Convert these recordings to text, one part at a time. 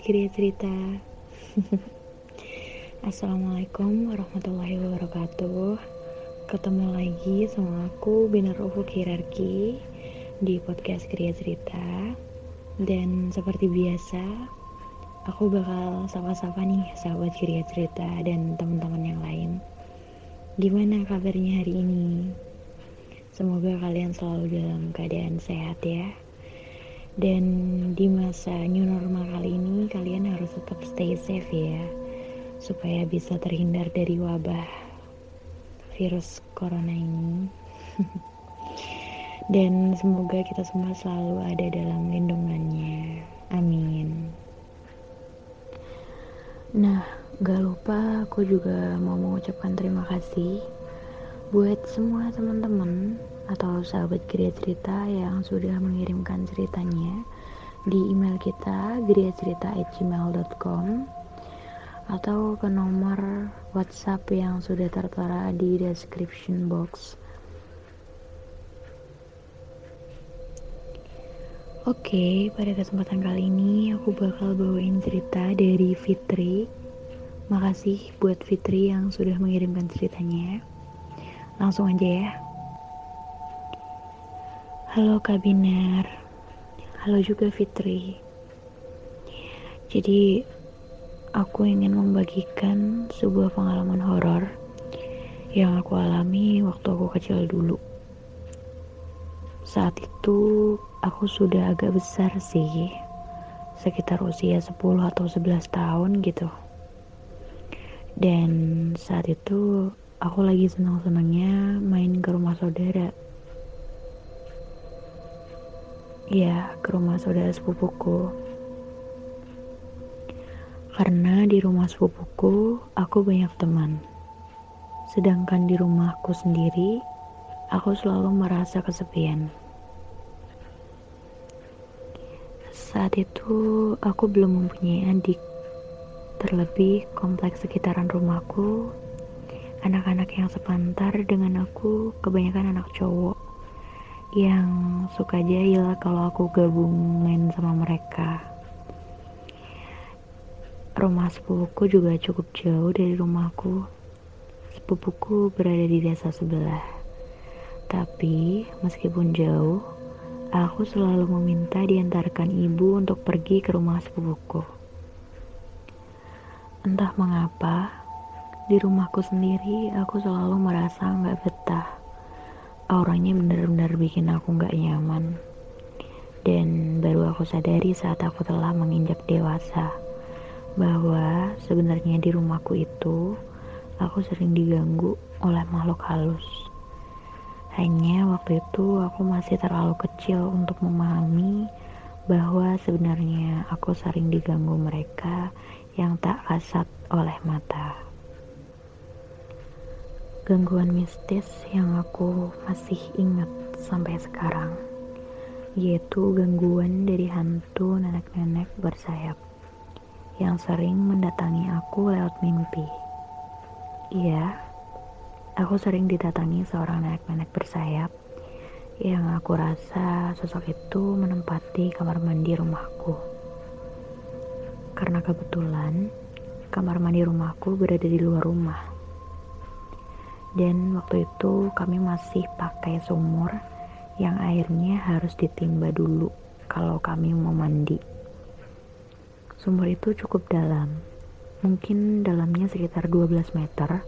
Kriya Cerita. Assalamualaikum warahmatullahi wabarakatuh. Ketemu lagi sama aku Binar Ufuk Hirarki Di podcast Kriya Cerita. Dan seperti biasa Aku bakal sapa-sapa nih sahabat Kriya Cerita Dan teman-teman yang lain. Gimana kabarnya hari ini? Semoga kalian selalu dalam keadaan sehat ya dan di masa new normal kali ini kalian harus tetap stay safe ya supaya bisa terhindar dari wabah virus corona ini. Dan semoga kita semua selalu ada dalam lindungannya. Amin. Nah gak lupa aku juga mau mengucapkan terima kasih buat semua teman-teman atau sahabat Gria Cerita yang sudah mengirimkan ceritanya di email kita griacerita@gmail.com atau ke nomor WhatsApp yang sudah tertera di description box. Oke, pada kesempatan kali ini aku bakal bawain cerita dari Fitri. Makasih buat Fitri yang sudah mengirimkan ceritanya. Langsung aja ya. Halo Kak Binar. Halo juga Fitri. Jadi Aku ingin membagikan Sebuah pengalaman horor Yang aku alami Waktu aku kecil dulu. Saat itu Aku sudah agak besar sih. Sekitar usia 10 atau 11 tahun gitu. Dan saat itu Aku lagi senang-senangnya Main ke rumah saudara Ya, ke rumah saudara sepupuku. Karena di rumah sepupuku, aku banyak teman. Sedangkan di rumahku sendiri, aku selalu merasa kesepian. Saat itu, aku belum mempunyai adik. Terlebih, kompleks sekitaran rumahku, anak-anak yang sepantar dengan aku kebanyakan anak cowok yang suka jahil kalau aku gabung main sama mereka. Rumah sepupuku juga cukup jauh dari rumahku. Sepupuku berada di desa sebelah. Tapi meskipun jauh, aku selalu meminta diantarkan ibu untuk pergi ke rumah sepupuku. Entah mengapa, di rumahku sendiri aku selalu merasa nggak betah auranya benar-benar bikin aku gak nyaman. Dan baru aku sadari saat aku telah menginjak dewasa bahwa sebenarnya di rumahku itu aku sering diganggu oleh makhluk halus. Hanya waktu itu aku masih terlalu kecil untuk memahami bahwa sebenarnya aku sering diganggu mereka yang tak kasat oleh mata gangguan mistis yang aku masih ingat sampai sekarang yaitu gangguan dari hantu nenek-nenek bersayap yang sering mendatangi aku lewat mimpi. Iya, aku sering didatangi seorang nenek-nenek bersayap yang aku rasa sosok itu menempati kamar mandi rumahku. Karena kebetulan kamar mandi rumahku berada di luar rumah dan waktu itu kami masih pakai sumur yang airnya harus ditimba dulu kalau kami mau mandi. Sumur itu cukup dalam, mungkin dalamnya sekitar 12 meter.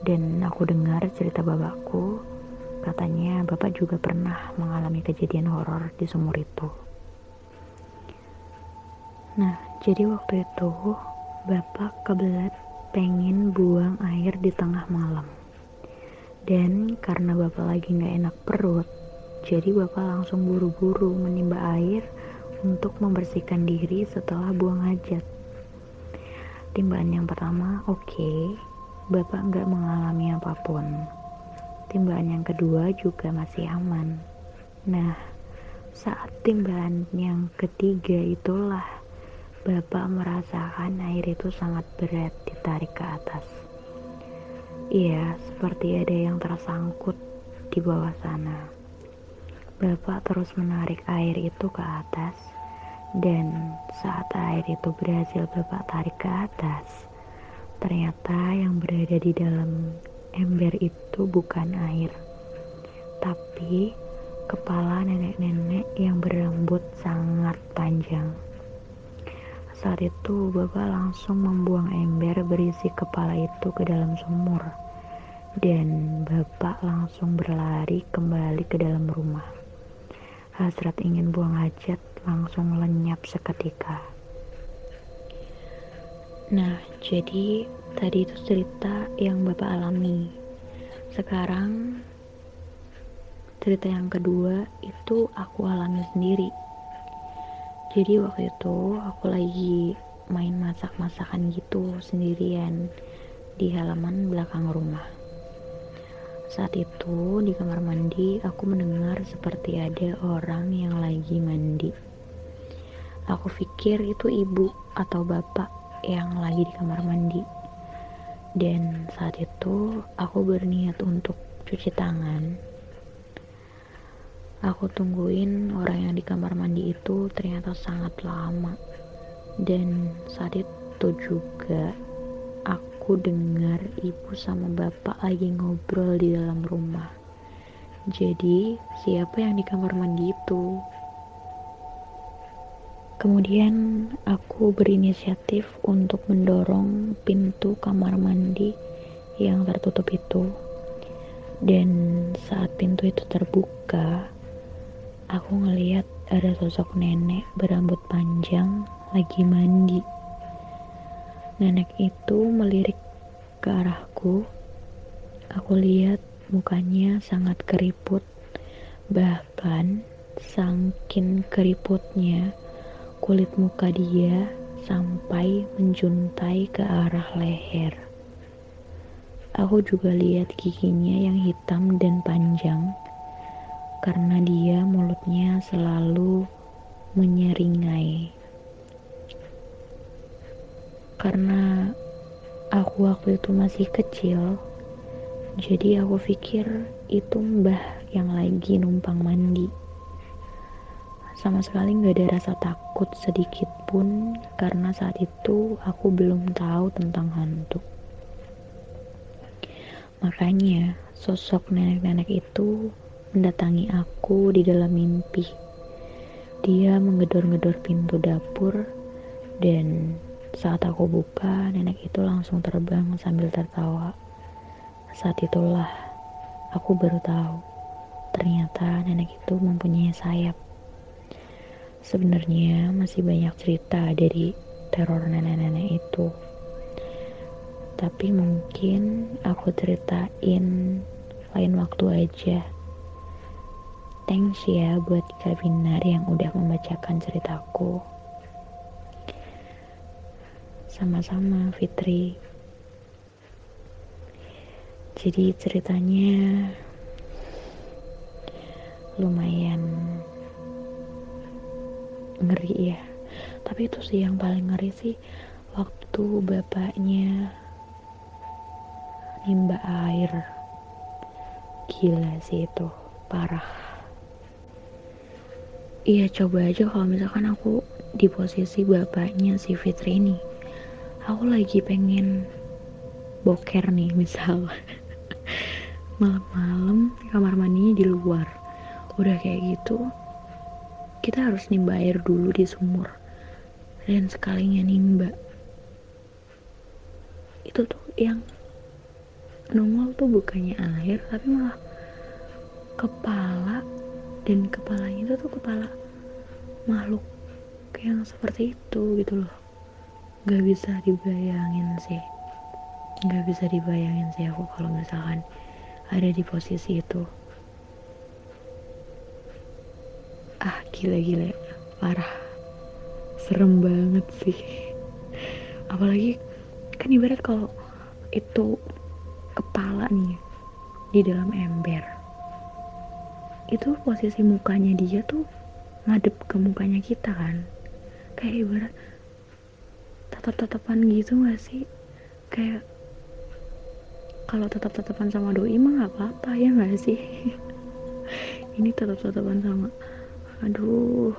Dan aku dengar cerita bapakku, katanya bapak juga pernah mengalami kejadian horor di sumur itu. Nah, jadi waktu itu bapak kebelet pengen buang air di tengah malam dan karena bapak lagi gak enak perut, jadi bapak langsung buru-buru menimba air untuk membersihkan diri setelah buang hajat. Timbaan yang pertama, oke, okay, bapak nggak mengalami apa pun. Timbaan yang kedua juga masih aman. Nah, saat timbaan yang ketiga itulah bapak merasakan air itu sangat berat ditarik ke atas. Iya, seperti ada yang tersangkut di bawah sana. Bapak terus menarik air itu ke atas Dan saat air itu berhasil Bapak tarik ke atas, ternyata yang berada di dalam ember itu bukan air, tapi kepala nenek-nenek yang berambut sangat panjang. Saat itu Bapak langsung membuang ember berisi kepala itu ke dalam sumur dan Bapak langsung berlari kembali ke dalam rumah. Hasrat ingin buang hajat langsung lenyap seketika. Nah, jadi tadi itu cerita yang Bapak alami. Sekarang cerita yang kedua itu aku alami sendiri jadi waktu itu aku lagi main masak-masakan gitu sendirian di halaman belakang rumah. Saat itu di kamar mandi aku mendengar seperti ada orang yang lagi mandi. Aku pikir itu ibu atau bapak yang lagi di kamar mandi. Dan saat itu aku berniat untuk cuci tangan Aku tungguin orang yang di kamar mandi itu ternyata sangat lama. Dan saat itu juga aku dengar ibu sama bapak lagi ngobrol di dalam rumah. Jadi, siapa yang di kamar mandi itu? Kemudian aku berinisiatif untuk mendorong pintu kamar mandi yang tertutup itu. Dan saat pintu itu terbuka, aku ngeliat ada sosok nenek berambut panjang lagi mandi. Nenek itu melirik ke arahku. Aku lihat mukanya sangat keriput, bahkan sangkin keriputnya kulit muka dia sampai menjuntai ke arah leher. Aku juga lihat giginya yang hitam dan panjang karena dia mulutnya selalu menyeringai. Karena aku waktu itu masih kecil, jadi aku pikir itu mbah yang lagi numpang mandi. Sama sekali gak ada rasa takut sedikit pun karena saat itu aku belum tahu tentang hantu. Makanya sosok nenek-nenek itu mendatangi aku di dalam mimpi. Dia menggedor-gedor pintu dapur dan saat aku buka, nenek itu langsung terbang sambil tertawa. Saat itulah aku baru tahu ternyata nenek itu mempunyai sayap. Sebenarnya masih banyak cerita dari teror nenek-nenek itu. Tapi mungkin aku ceritain lain waktu aja. Thanks ya buat Kak Binar yang udah membacakan ceritaku. Sama-sama Fitri. Jadi ceritanya lumayan ngeri ya. Tapi itu sih yang paling ngeri sih waktu bapaknya nimba air. Gila sih itu, parah. Iya coba aja kalau misalkan aku di posisi bapaknya si Fitri ini. Aku lagi pengen boker nih misal. Malam-malam kamar mandinya di luar. Udah kayak gitu Kita harus nimba air dulu di sumur. Dan sekalinya nimba. Itu tuh yang nongol tuh bukannya air Tapi malah kepala dan kepalanya itu tuh kepala makhluk yang seperti itu gitu loh. Nggak bisa dibayangin sih. Nggak bisa dibayangin sih aku kalau misalkan ada di posisi itu. Ah gila-gila. Parah. Serem banget sih. Apalagi kan ibarat kalau itu kepala nih di dalam ember itu posisi mukanya dia tuh ngadep ke mukanya kita kan. Kayak ibarat tatap-tatapan gitu gak sih? Kayak kalau tatap-tatapan sama doi mah gak apa-apa ya gak sih? Ini tatap-tatapan sama aduh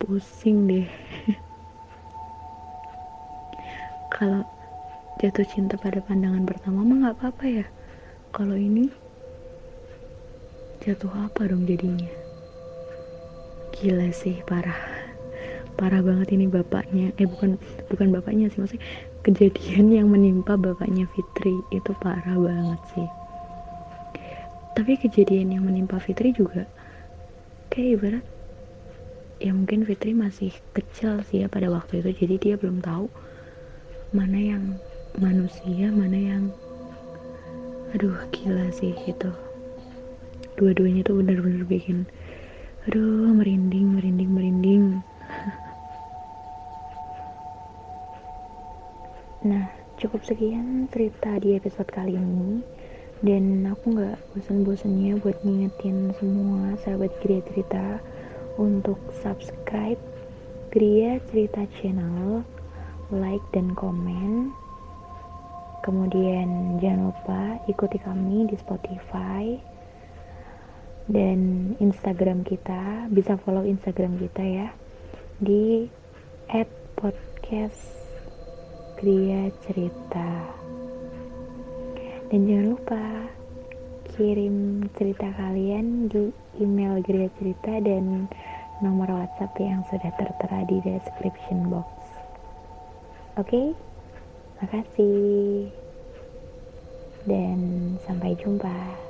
pusing deh. Kalau jatuh cinta pada pandangan pertama mah nggak apa-apa ya. Kalau ini jatuh apa dong jadinya? Gila sih parah. Parah banget ini bapaknya. Eh bukan bukan bapaknya sih maksudnya kejadian yang menimpa bapaknya Fitri. Itu parah banget sih. Tapi kejadian yang menimpa Fitri juga kayak ibarat ya mungkin Fitri masih kecil sih ya pada waktu itu. Jadi dia belum tahu mana yang manusia mana yang aduh gila sih itu dua-duanya tuh bener-bener bikin aduh merinding merinding merinding. Nah cukup sekian cerita di episode kali ini. Dan aku nggak bosan-bosannya buat ngingetin semua sahabat Gria Cerita untuk subscribe Gria Cerita channel like dan komen. Kemudian jangan lupa ikuti kami di Spotify dan Instagram kita. Bisa follow Instagram kita ya di @podcast Cerita. Dan jangan lupa kirim cerita kalian di email Gria Cerita dan nomor WhatsApp yang sudah tertera di description box. Oke? Okay? Makasih dan sampai jumpa.